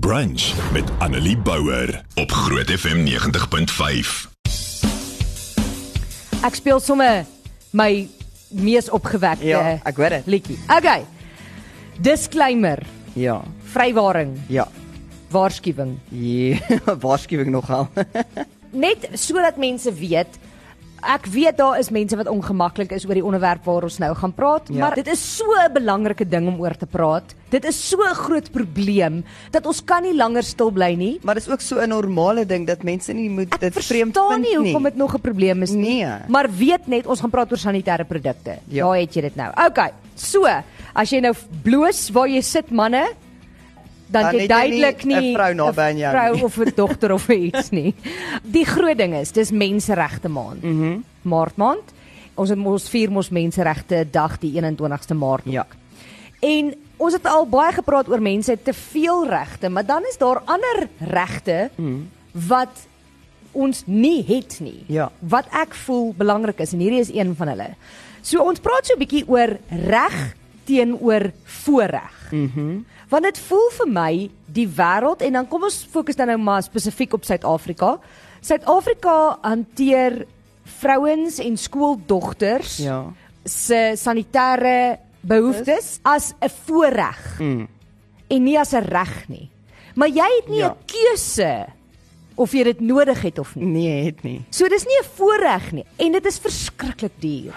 Brunch met Annelie Bouwer op Groot FM 90.5. Ek speel sommer my mees opgewekte Ja, ek weet dit. liedjie. Okay. Disclaimer, Ja. vrywaring, Ja. waarskuwing. Ja, waarskuwing nogal. Net sodat mense weet Ek weet daar is mense wat ongemaklik is oor die onderwerp waar ons nou gaan praat, Ja. maar dit is so 'n belangrike ding om oor te praat. Dit is so 'n groot probleem dat ons kan nie langer stil bly nie. maar dit is ook so 'n normale ding dat mense nie moet Ek dit vreemd verstaan vind nie hoekom dit nog 'n probleem is nie. Nee. Maar weet net ons gaan praat oor sanitêre produkte. Ja. Daar het jy dit nou. Okay. So, as jy nou bloos waar jy sit manne, dan Dan jy duidelik nie 'n vrou naby aan jou vrou of 'n dogter of iets nie. Die groot ding is, dis menseregte maand. Mhm. Mm Maart maand. Ons het mos vier mos menseregte dag die 21ste Maart. Ja. En ons het al baie gepraat oor mense te veel regte, maar dan is daar ander regte mm. wat ons nie het nie. Ja. Wat ek voel belangrik is en hierdie is een van hulle. So ons praat so 'n bietjie oor reg teenoor voorreg. Mhm. Mm Want dit voel vir my die wêreld en dan kom ons fokus dan nou maar spesifiek op Suid-Afrika. Suid-Afrika hanteer vrouens en skooldogters Ja. se sanitêre behoeftes as 'n voorreg Mm. en nie as 'n reg nie. Maar jy het nie 'n Ja. keuse of jy dit nodig het of nie. Nee, het nie. So dis nie 'n voorreg nie en dit is verskriklik duur.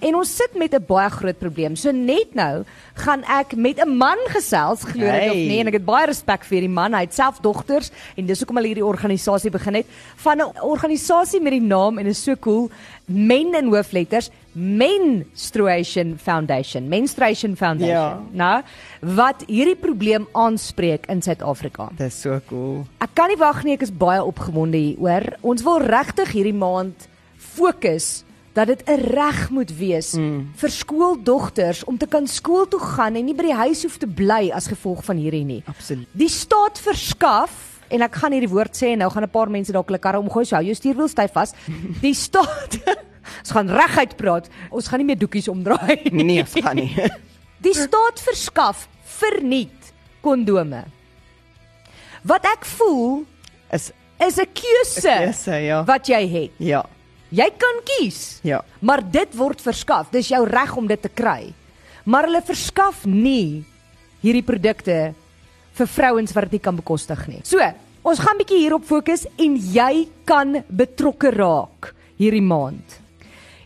En ons sit met 'n baie groot probleem. So net nou gaan ek met 'n man gesels, glo dit of Hey. nie, en ek het baie respek vir hierdie man. Hy het self dogters en dis hoekom hy hierdie organisasie begin het van 'n organisasie met die naam en is so cool, Men in hoofletters, Menstruation Foundation, Menstruation Foundation. Ja. Nou, wat hierdie probleem aanspreek in Suid-Afrika. Dit is so cool. Ek kan nie wag nie, ek is baie opgewonde hieroor. Ons wil regtig hierdie maand fokus dat dit 'n reg moet wees mm. vir skooldogters om te kan skool toe gaan en nie by die huis hoef te bly as gevolg van hierdie nie. Absoluut. Die staat verskaf en ek gaan hierdie woord sê en nou gaan 'n paar mense dalk hulle karre omgooi, so hou jou stuurwiel styf vas. Die staat Ons gaan reguit praat. Ons gaan nie meer doekies omdraai nie. Nee, ons gaan nie. Die staat verskaf verniet kondome. Wat ek voel Is is 'n keuse keuse, ja. wat jy het. Ja. Jy kan kies. Ja. Maar dit word verskaf. Dis jou reg om dit te kry. Maar hulle verskaf nie hierdie produkte vir vrouens wat dit nie kan bekostig nie. So, ons gaan bietjie hierop fokus en jy kan betrokke raak hierdie maand.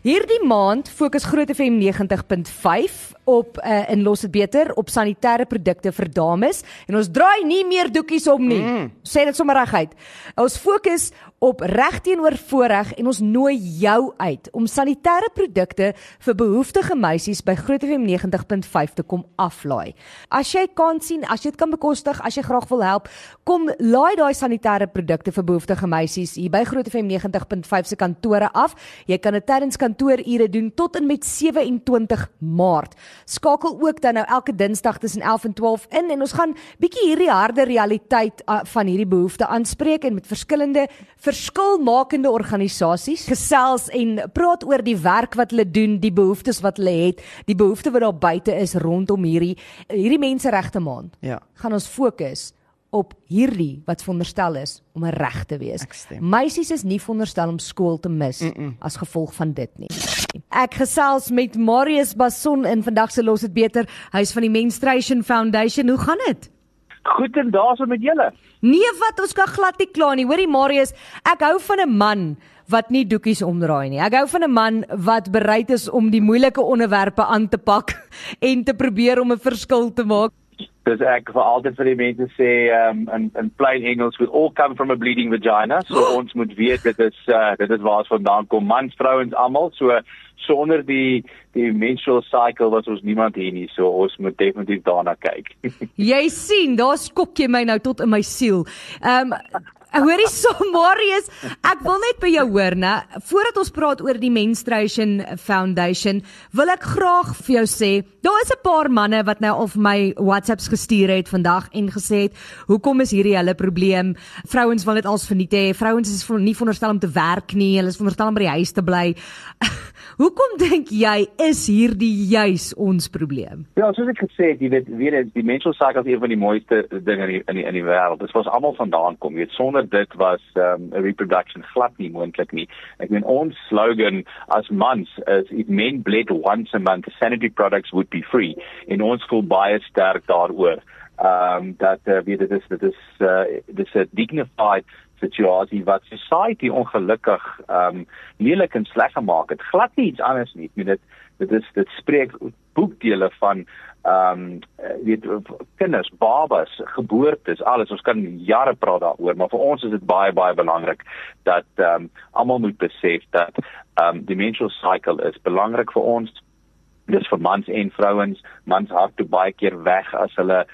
Hierdie maand fokus Groot FM 90.5 op uh, in los dit beter op sanitêre produkte vir dames en ons draai nie meer doekies om nie. Mm. Sê dit sommer reguit. Ons fokus op reg teenoor voorreg en ons nooi jou uit om sanitêre produkte vir behoeftige meisies by Groot FM 90.5 te kom aflaai. As jy kan sien, as jy dit kan bekostig, as jy graag wil help, kom laai daai sanitêre produkte vir behoeftige meisies hier by Groot FM 90.5 se kantore af. Jy kan dit tydens kantoorure doen tot en met 27 Maart. Skakel ook dan nou elke Dinsdag tussen 11 en 12 in en ons gaan bietjie hierdie harde realiteit uh, van hierdie behoefte aanspreek en met verskillende verskilmakende organisasies gesels en praat oor die werk wat hulle doen, die behoeftes wat hulle het, die behoefte wat daar buite is rondom hierdie hierdie menseregte maand. Ja. Gaan ons fokus op hierdie wat veronderstel is om 'n reg te wees. Meisies is nie veronderstel om skool te mis mm -mm. as gevolg van dit nie. Ek gesels met Marius Bason in vandag se los dit beter. Hy's van die Menstruation Foundation. Hoe gaan dit? Goed en daarso met julle. Nee, wat ons kan glad nie kla nie. Hoorie Marius, ek hou van 'n man wat nie doekies omdraai nie. Ek hou van 'n man wat bereid is om die moeilike onderwerpe aan te pak en te probeer om 'n verskil te maak. Dis ek vir altyd vir die mense sê um, in in plain Engels we all come from a bleeding vagina. So Oh. ons moet weet dit is uh, dit is waar ons vandaan kom, mans, vrouens almal. So sonder die die menstrual cycle was ons niemand hier nie. So ons moet definitief daarna kyk. Jy sien, daar skok jy my nou tot in my siel. Um, hoorie so Marius, ek wil net by jou hoor, né? Voordat ons praat oor die Menstruation Foundation, wil ek graag vir jou sê, daar is 'n paar manne wat nou vir my WhatsApps gestuur het vandag en gesê het, "Hoekom is hierdie hulle probleem? Vrouens wil dit als verniet hê. Vrouens is nie veronderstel om te werk nie. Hulle is veronderstel om by die huis te bly." Hoekom dink jy is hierdie juis ons probleem? Ja, soos ek gesê het, jy weet, weer die menstrual cycle is een van die mooiste dinge in die, in die in die wêreld. Dit was almal vandaan kom. Jy weet, sonder dit was um, 'n reproduction glad nie moontlik nie. Ek meen ons slogan as mans is if men bled once a month, sanitary products would be free. En ons voel baie sterk daaroor. Ehm um, dat uh, weet dit is dit is uh, dit is 'n dignified situasie wat society ongelukkig ehm um, lelik en sleg gemaak het. Glad nie iets anders nie. Ek meen dit dit is dit spreek boekdele van ehm um, weet kinders, babas, geboortes, alles. Ons kan jare praat daaroor, maar vir ons is dit baie baie belangrik dat ehm um, almal moet besef dat ehm um, die menstrual cycle is belangrik vir ons dis vir mans en vrouens mans hart toe baie keer weg as hulle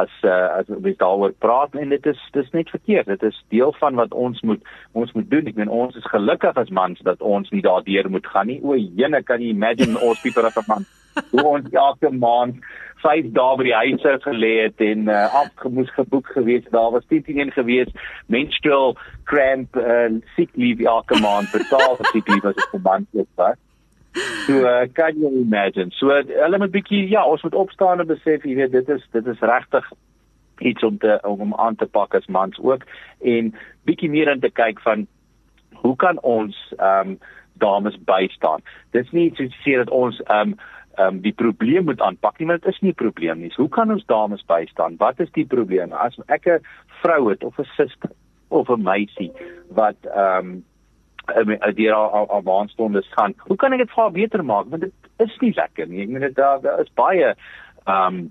as uh, as ons daaroor praat. En dit is dis net verkeerd. Dit is deel van wat ons moet ons moet doen. Ek meen ons is gelukkig as mans dat ons nie daardeur moet gaan nie. O jene kan jy imagine ons people as 'n man hoe ons elke maand vyf dae by die huis sou gelê het en uh, afgemoes geboek gewees. Daar was 10 teen gewees. Menstrual cramp uh, sick leave elke maand. Betaal vir sick leave as 'n man is wat So uh, kan jy imagine. So hulle moet bietjie ja, ons moet opstaan en besef, jy weet, dit is dit is regtig iets om te om aan te pak as mans ook en bietjie meer in te kyk van hoe kan ons ehm um, dames bystaan. Dis nie iets wat sê dat ons ehm um, ehm um, die probleem moet aanpak nie, maar dit is nie 'n probleem nie. Hoe kan ons dames bystaan? Wat is die probleem? As ek 'n vrou het of 'n suster of 'n meisie wat ehm um, deur al al maandstondes gaan. Hoe kan ek dit vir haar beter maak? Want dit is nie lekker nie. Ek meen dit daar daar is baie um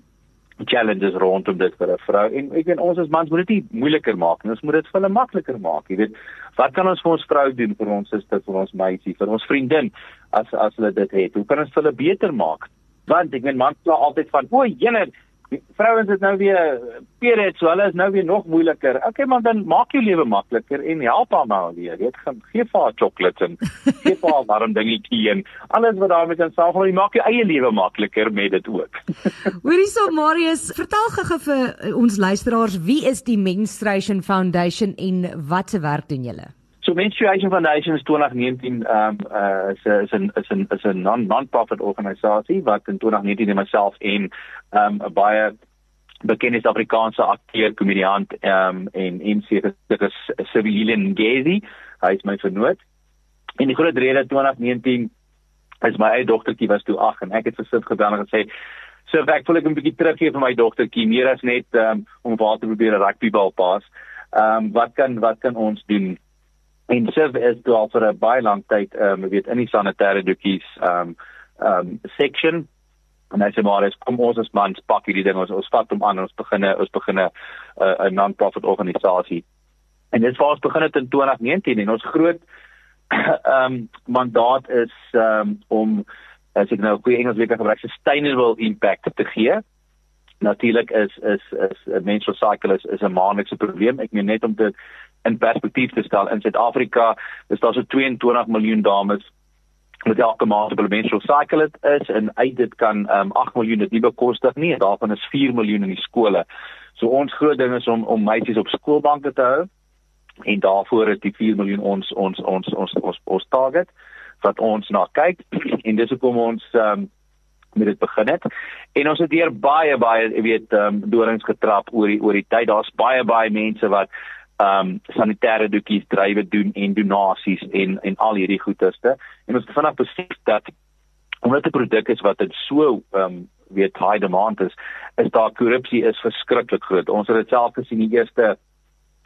challenges rondom dit vir 'n vrou en ek weet ons as mans moet dit nie moeiliker maak nie. Ons moet dit vir hulle makliker maak. Jy weet, wat kan ons vir ons vrou doen vir ons suster, vir ons meisie, vir ons vriendin as as hulle dit het? Hoe kan ons hulle beter maak? Want ek weet mans pla altyd van, "O, jene, vrouens het nou weer period so hulle is nou weer nog moeiliker. Okay man dan maak jou lewe makliker en help haar nou weer. Jy gaan gee vir haar chocolates en gee vir haar warm dingetjie en alles wat daarmee kan saamgaan. Jy maak jou eie lewe makliker met dit ook. Hoorie so Marius, vertel gou vir ons luisteraars wie is die Menstruation Foundation en wat se werk doen julle? So Menstruation Foundation is 2019 um uh is is 'n is 'n is 'n non non-profit organisasie wat in 2019 homself en um 'n baie bekende Suid-Afrikaanse akteur, komediant um en MC is Civilian Ngezi, hy is my vernoot. En die groot rede 2019 is my eie dogtertjie was toe 8 en ek het vir Sif gebel en gesê So ek voel ek 'n bietjie teruggee vir my dogtertjie meer as net um, om waar te probeer 'n rugbybal pas. Ehm um, wat kan wat kan ons doen? En Siv is toe al vir 'n baie lang tyd ehm um, weet in die sanitêre doekies ehm um, ehm um, section. En hy sê maar dis kom ons as mans pak hierdie ding ons ons vat hom aan ons begin ons begin 'n uh, non-profit organisasie en dit was begin het in 2019 en ons groot ehm um, mandaat is ehm um, om as ek nou goeie Engels weer kan gebruik sustainable impact te gee. Natuurlik is is is 'n menstrual cycle is, is 'n maandelikse probleem. Ek meen net om te in perspektief te stel in Suid-Afrika is daar so 22 miljoen dames wat elke maand op 'n menstrual cycle het is en uit dit kan um, 8 miljoen dit nie bekostig nie en daarvan is 4 miljoen in die skole. So ons groot ding is om om meisies op skoolbanke te hou en daarvoor is die 4 miljoen ons ons ons ons ons, ons target wat ons na kyk en dis hoekom ons um, met dit begin het. En ons het hier baie baie weet um, dorings getrap oor die oor die tyd. Daar's baie baie mense wat um sanitêre doekies drywe doen en donasies en en al hierdie goederste. En ons het vanaf besef dat omdat dit 'n produk is wat dit so um weet high demand is is daar korrupsie is verskriklik groot. Ons het dit self gesien die eerste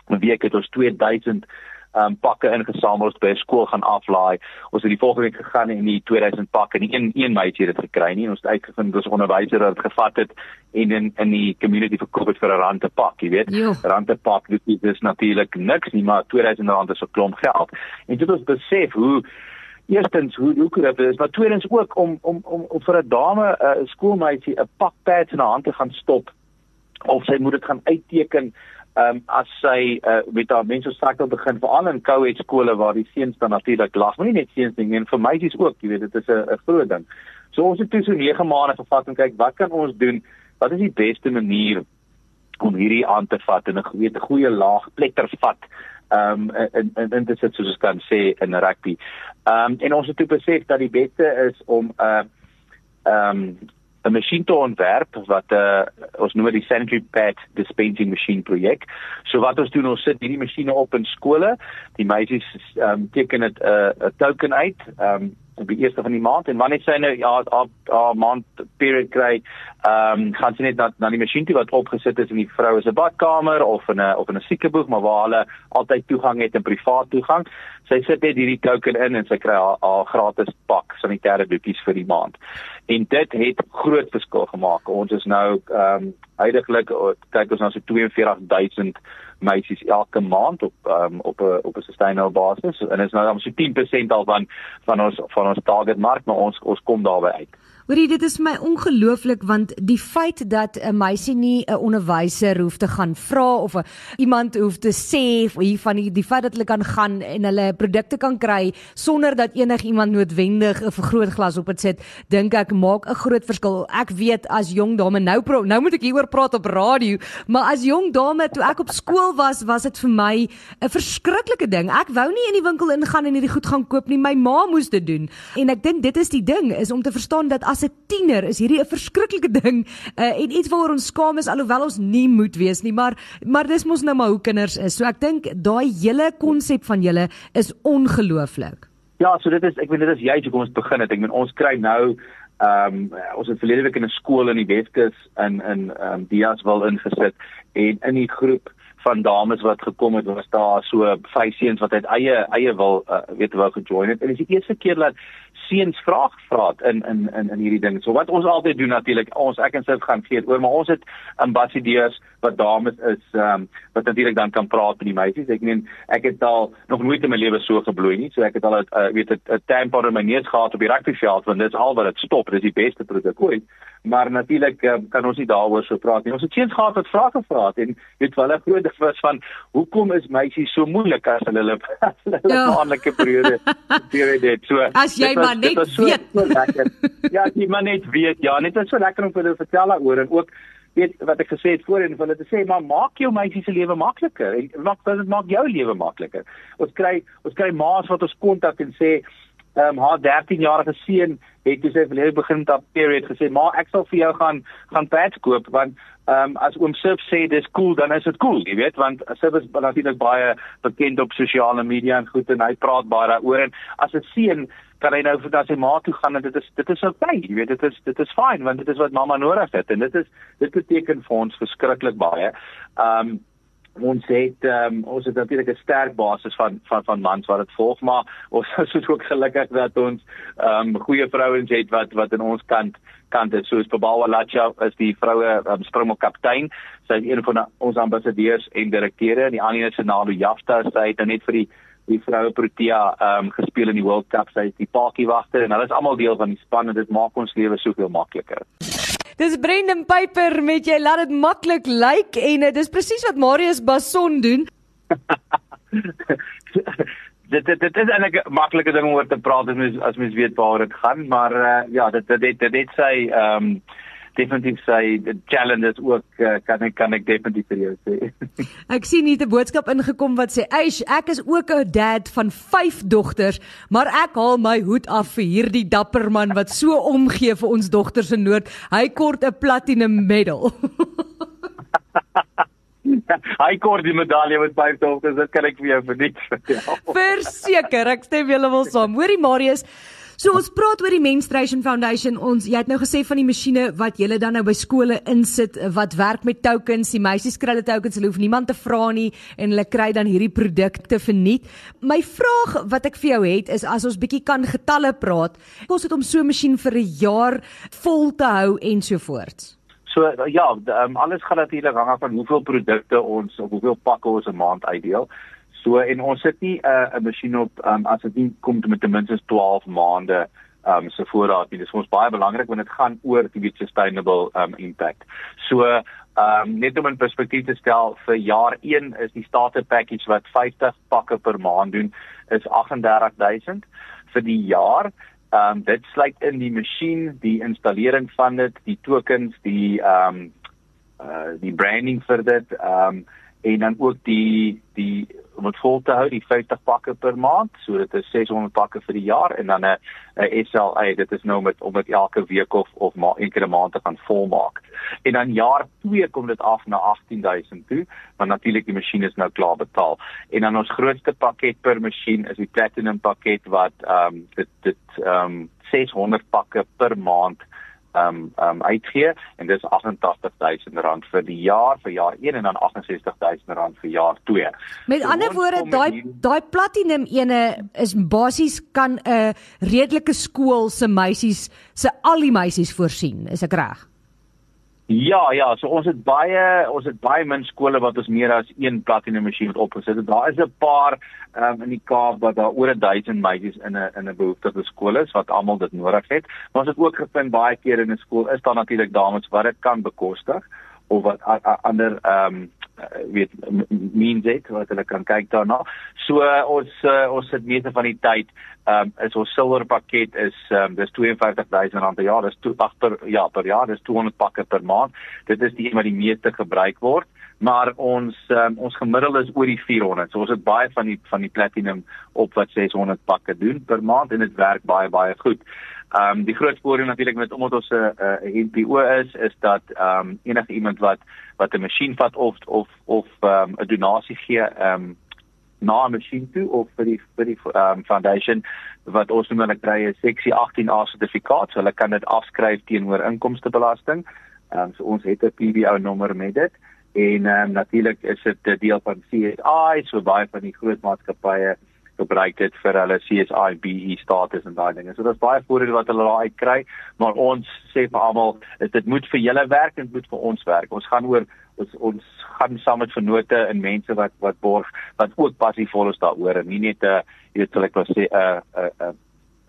week het ons 2000 um pakke ingesamel by 'n skool gaan aflaai. Ons het die volgende week gegaan en die 2000 pakke en een een meisie het dit gekry nie. Ons het uitgevind dis onderwyser wat dit gevat het en in in die community verkoop het vir 'n rand 'n pak, jy weet. Rand 'n pak, dit is, natuurlik niks nie, maar 2000 rand is 'n klomp geld. En dit ons besef hoe Eerstens hoe hoe kan dit is maar tweedens ook om om om, om vir 'n dame 'n uh, skoolmeisie 'n pak pads in haar hand te gaan stop of sy moet dit gaan uitteken ehm um, as sy uh, met haar mense strukkel begin veral in co-ed skole waar die seuns dan natuurlik lag, maar nie net seuns nie, en vir meisies ook, jy weet, dit is 'n groot ding. So ons het toe so 9 maande gevat en kyk wat kan ons doen? Wat is die beste manier om hierdie aan te vat en 'n goeie goeie laag pletter vat ehm um, in in dit soos ons kan sê in rugby. Ehm um, en ons het toe besef dat die beste is om 'n uh, ehm um, 'n masjien te ontwerp wat 'n uh, ons noem dit die sanitary pad dispensing machine projek. So wat ons doen ons sit hierdie masjiene op in skole. Die meisies ehm um, teken dit 'n uh, 'n token uit. Ehm um, op die eerste van die maand en wanneer sy nou ja op 'n maand period kry, ehm um, gaan sy net na na die masjien toe wat opgesit is in die vroue se badkamer of in 'n of in 'n siekeboeg, maar waar hulle altyd toegang het en privaat toegang. Sy sit net hierdie token in en sy kry haar, haar gratis pak sanitêre doekies vir die maand. En dit het groot verskil gemaak. Ons is nou ehm um, heidaglik kyk ons na so 42000 meisies elke maand op um, op 'n op 'n sustainable basis en is nou dan so 10% al van van ons van ons target mark maar ons ons kom daarby uit. Hoorie, dit is my ongelooflik want die feit dat 'n meisie nie 'n onderwyser hoef te gaan vra of a, iemand hoef te sê hier van die, die feit dat hulle kan gaan en hulle produkte kan kry sonder dat enigiemand noodwendig 'n vergrootglas op dit sit, dink ek maak 'n groot verskil. Ek weet as jong dame nou nou moet ek hieroor praat op radio, maar as jong dame toe ek op skool was, was dit vir my 'n verskriklike ding. Ek wou nie in die winkel ingaan en hierdie goed gaan koop nie. My ma moes dit doen. En ek dink dit is die ding is om te verstaan dat as as 'n tiener is hierdie 'n verskriklike ding uh, en iets waaroor ons skaam is alhoewel ons nie moet wees nie maar maar dis mos nou maar hoe kinders is. So ek dink daai hele konsep van julle is ongelooflik. Ja, so dit is ek weet dit is juist hoe kom ons begin het. Ek meen ons kry nou ehm um, ons het verlede week in 'n skool in die Weskus in in ehm um, Dias wil ingesit en in die groep van dames wat gekom het was daar so vyf seuns wat uit eie eie wil uh, weet wou gejoin het en dit is die eerste keer dat seuns vra in in in in hierdie ding. So wat ons altyd doen natuurlik, ons ek en Sif gaan gee oor, maar ons het ambassadeurs wat dames is ehm um, wat natuurlik dan kan praat met die meisies. Ek meen ek het al nog nooit in my lewe so gebloei nie. So ek het al 'n uh, weet 'n tampon in my neus gehad op die rugbyveld want dit is al wat dit stop. Dit is die beste produk ooit. Maar natuurlik um, kan ons nie daaroor so praat nie. Ons het seuns gehad wat vrae gevra het en weet wel 'n groot ding was van hoekom is meisies so moeilik as hulle hulle maandelike periode periode het. So as jy maar net so, weet. So lekker. ja, jy maar net weet. Ja, net so lekker om vir hulle vertel daaroor en ook weet wat ek gesê het voorheen vir hulle te sê maar maak jou meisie se lewe makliker en maak dit maak jou lewe makliker ons kry ons kry ma's wat ons kontak en sê ehm um, haar 13 jarige seun het toe sy verlede begin met haar period gesê maar ek sal vir jou gaan gaan pads koop want ehm um, as oom Sif sê dis cool dan is dit cool jy weet want Sif is natuurlik baie bekend op sosiale media en goed en hy praat baie daaroor en as 'n seun kan hy nou vir sy ma toe gaan en dit is dit is okay, jy weet dit is dit is fyn want dit is wat mamma nodig het en dit is dit beteken vir ons verskriklik baie. Um ons het um, ons het natuurlik 'n sterk basis van van van mans wat dit volg maar ons is ook gelukkig dat ons um goeie vrouens het wat wat in ons kant kant is soos Babawa Lacha is die vroue um, springbok kaptein sy is een van ons ambassadeurs en direkteure en die ander is Senalo Jafta sy het nou net vir die die vroue Protea ehm um, gespeel in die World Cup. Sy is die paadjie wagter en hulle is almal deel van die span en dit maak ons lewe soveel makliker. Dis Brendan Piper met jy laat dit maklik lyk en uh, dis presies wat Marius Bason doen. dit dit dit is 'n maklike ding om oor te praat as mens as mens weet waar dit gaan, maar uh, ja, dit dit dit dit sê ehm um, definitief sê die challenge is ook uh, kan ek kan ek definitief vir jou sê. ek sien hier 'n boodskap ingekom wat sê: "Eish, ek is ook 'n dad van 5 dogters, maar ek haal my hoed af vir hierdie dapper man wat so omgee vir ons dogters in Noord. Hy kort 'n platinum medal." Hy kort die medalje met 5 dogters, dit kan ek vir jou verniet vertel. Verseker, ek stem heeltemal saam. Hoorie Marius, So ons praat oor die Menstruation Foundation. Ons jy het nou gesê van die masjiene wat julle dan nou by skole insit wat werk met tokens. Die meisies kry hulle tokens, hulle hoef niemand te vra nie en hulle kry dan hierdie produkte verniet. My vraag wat ek vir jou het is as ons bietjie kan getalle praat. Kos dit om so 'n masjien vir 'n jaar vol te hou en so voort? So ja, um, alles gaan natuurlik hang af van hoeveel produkte ons of hoeveel pakke ons 'n maand uitdeel. So en ons sit nie uh, 'n masjien op um, as dit nie kom met ten minste 12 maande um so voorraad nie. Dit is vir ons baie belangrik want dit gaan oor die sustainable um impact. So um net om 'n perspektief te stel vir jaar 1 is die starter package wat 50 pakke per maand doen is 38000 vir die jaar. Um dit sluit in die masjien, die installering van dit, die tokens, die um uh die branding vir dit um en dan ook die die om dit vol te hou die 50 pakke per maand. So dit is 600 pakke vir die jaar en dan 'n 'n SLA dit is nou met om dit elke week of of maar een keer 'n maand te gaan volmaak. En dan jaar 2 kom dit af na 18000 toe want natuurlik die masjien is nou klaar betaal. En dan ons grootste pakket per masjien is die platinum pakket wat ehm um, dit dit ehm um, 600 pakke per maand um um uitgee en dis R88000 vir die jaar vir jaar 1 en dan R68000 vir jaar 2. Met so ander woorde daai daai platinum ene is basies kan 'n redelike skool se meisies se al die meisies voorsien, is ek reg? Ja, ja, so ons het baie ons het baie min skole wat ons meer as een platinum masjien het opgesit. Daar is 'n paar um, in die Kaap wat daar oor 1000 meisies in 'n in 'n behoeftige skool is wat almal dit nodig het. Maar ons het ook gevind baie keer in 'n skool is daar natuurlik dames wat dit kan bekostig of wat a, a, ander ehm um, weet means dit wat hulle kan kyk daarna. So uh, ons uh, ons sit meeste van die tyd ehm um, is ons silwer pakket is ehm um, dis R52000 per jaar, dis toe ag per ja, per jaar, dis 200 pakke per maand. Dit is die een wat die meeste gebruik word maar ons um, ons gemiddeld is oor die 400. So ons het baie van die van die platinum op wat 600 pakke doen per maand en dit werk baie baie goed. Ehm um, die groot voordeel natuurlik met omdat ons 'n uh, uh, NPO is is dat ehm um, enige iemand wat wat 'n masjien vat of of of ehm um, 'n donasie gee ehm um, na 'n masjien toe of vir die vir die ehm um, foundation wat ons noem hulle kry 'n seksie 18A sertifikaat, so hulle kan dit afskryf teenoor inkomstebelasting. Ehm um, so ons het 'n PBO nommer met dit en um, natuurlik is dit deel van CSI so baie van die groot maatskappye gebruik dit vir hulle CSI BE status en daai dinge. So daar's baie voordele wat hulle daar uit kry, maar ons sê vir almal, dit moet vir julle werk en moet vir ons werk. Ons gaan oor ons ons gaan saam met vennote en mense wat wat borg wat ook passievol is daaroor en nie net 'n jy weet ek wil sê 'n 'n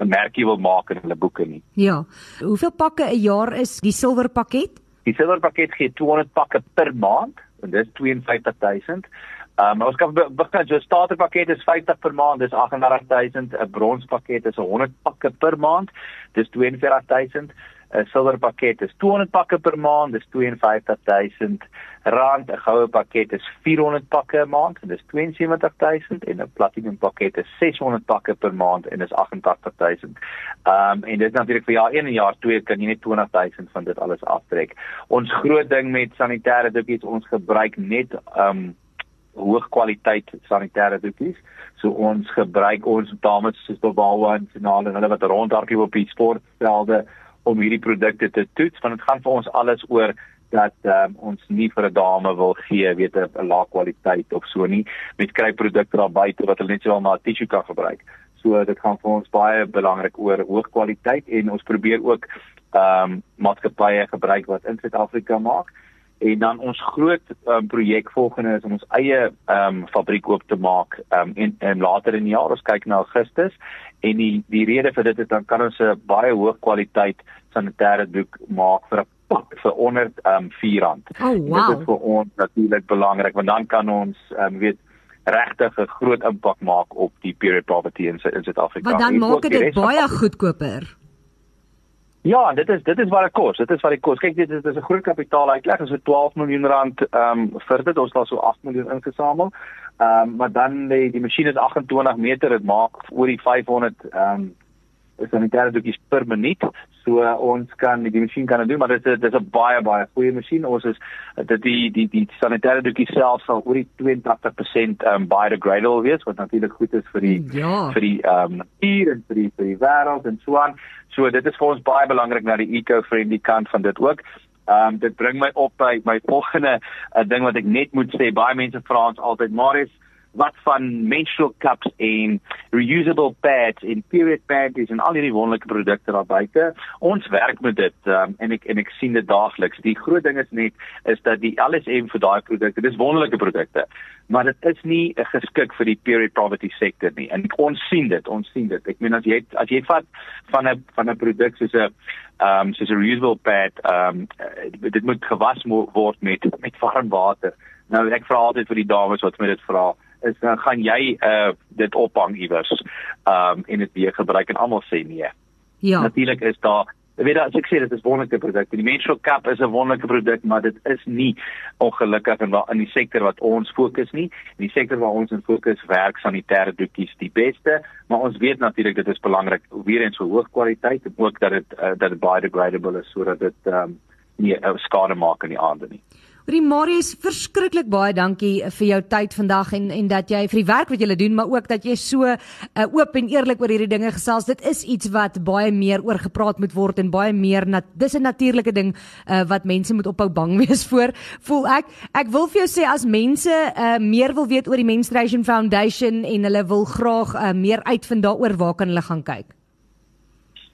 'n merkie wil maak in hulle boeke nie. Ja. Hoeveel pakke 'n jaar is die silwer pakket? Die silwer pakket gee 200 pakke per maand en dis 52000. Ehm um, ons kan begin so 'n starter pakket is 50 per maand, dis 38000, 'n brons pakket is 100 pakke per maand, dis 42000. 'n silwer pakket is 200 pakke per maand, dis 52000 rand. 'n goue pakket is 400 pakke 'n maand, dis 72000 en 'n platinum pakket is 600 pakke per maand en dis 88000. Ehm um, en dit natuurlik vir jaar 1 en jaar 2 kan jy net 20000 van dit alles aftrek. Ons groot ding met sanitêre doekies, ons gebruik net ehm um, hoë kwaliteit sanitêre doekies. So ons gebruik ons dames soos Bobawa en finale en hulle wat rondhardloop op die sportvelde om hierdie produkte te toets want dit gaan vir ons alles oor dat um, ons nie vir 'n dame wil gee weet 'n lae kwaliteit of so nie met kry produkte daar buite wat hulle net sowel maar tissue kan gebruik. So dit gaan vir ons baie belangrik oor hoë kwaliteit en ons probeer ook ehm um, maatskappye gebruik wat in Suid-Afrika maak en dan ons groot um, projek volgende is om ons eie ehm um, fabriek oop te maak ehm um, en, en later in die jaar ons kyk na Augustus en die die rede vir dit is dan kan ons 'n baie hoë kwaliteit sanitêre doek maak vir 'n vir onder um, R4. Oh, wow. Dit is vir ons natuurlik belangrik want dan kan ons um, weet regtig 'n groot impak maak op die period poverty in Suid-Afrika. Want dan maak dit baie goedkoper. Ja, dit is dit is wat dit kos. Dit is wat dit kos. Kyk, dit is dis 'n groot kapitaal uitleg. Ons het 12 miljoen rand ehm um, vir dit. Ons al so 8 miljoen ingesamel. Ehm um, maar dan die die masjien is 28 meter. Dit maak oor die 500 ehm um, sanitêre doekies per minuut. So uh, ons kan die masjien kan doen, maar dit is dit is 'n baie baie goeie masjien. Ons is dit die die die sanitêre doekies self sal oor die 82% um biodegradable wees wat natuurlik goed is vir die ja. vir die um hier en vir die vir die wêreld en so aan. So dit is vir ons baie belangrik na die eco-friendly kant van dit ook. Um dit bring my op by my volgende uh, ding wat ek net moet sê. Baie mense vra ons altyd, "Maar is wat van menstrual cups en reusable pads en period panties en al hierdie wonderlike produkte daar buite. Ons werk met dit um, en ek en ek sien dit daagliks. Die groot ding is net is dat die LSM vir daai produkte, dis wonderlike produkte, maar dit is nie geskik vir die period poverty sektor nie. En ons sien dit, ons sien dit. Ek meen as jy as jy vat van 'n van 'n produk soos 'n ehm um, soos 'n reusable pad, ehm um, dit moet gewas word met met warm water. Nou ek vra altyd vir die dames wat my dit vra, is dan gaan jy uh dit ophang iewers um en dit weer gebruik en almal sê nee. Ja. Natuurlik is daar Jy weet as ek sê dit is wonderlike produkte. Die Menstrual Cup is 'n wonderlike produk, maar dit is nie ongelukkig in in die sektor wat ons fokus nie. In die sektor waar ons in fokus werk sanitêre doekies die beste, maar ons weet natuurlik dit is belangrik weer eens vir hoë kwaliteit en ook dat dit uh, dat dit biodegradable is sodat dit um, nie uh, skade maak in die aande nie. Rie Marius, verskriklik baie dankie vir jou tyd vandag en en dat jy vir die werk wat jy doen, maar ook dat jy so uh, oop en eerlik oor hierdie dinge gesels. Dit is iets wat baie meer oor gepraat moet word en baie meer nat, dis 'n natuurlike ding uh, wat mense moet ophou bang wees voor. Voel ek ek wil vir jou sê as mense uh, meer wil weet oor die Menstruation Foundation en hulle wil graag uh, meer uitvind daaroor, waar kan hulle gaan kyk?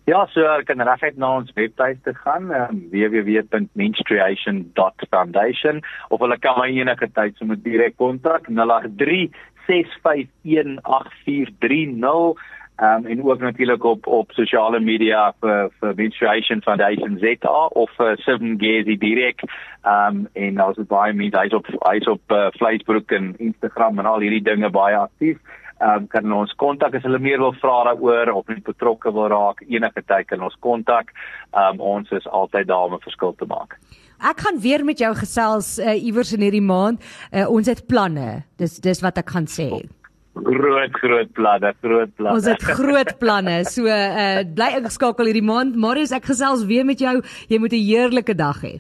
Ja, so kan reguit na ons webtuiste gaan, um, www.menstruation.foundation of hulle kan my enige tyd sommer direk kontak 083 6518430 um, en ook natuurlik op op sosiale media vir vir Menstruation Foundation ZA of vir Seven Gezi direk um, en is baie mense hy's op hy's op uh, Facebook en Instagram en al hierdie dinge baie aktief um, kan ons kontak as hulle meer wil vra daaroor of net betrokke wil raak enige tyd kan ons kontak um, ons is altyd daar om 'n verskil te maak Ek gaan weer met jou gesels uh, iewers in hierdie maand. Uh, ons het planne. Dis dis wat ek gaan sê. Groot groot planne, groot planne. Ons het groot planne. So uh, bly ingeskakel hierdie maand. Marius, ek gesels weer met jou. Jy moet 'n heerlike dag hê.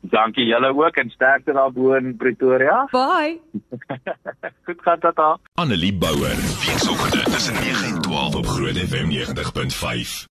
Dankie julle ook en sterkte daar bo in Pretoria. Bye. Goed gaan dit daar. Annelie Bouwer, weekoggend tussen 9 en 12 op Groot FM 90.5.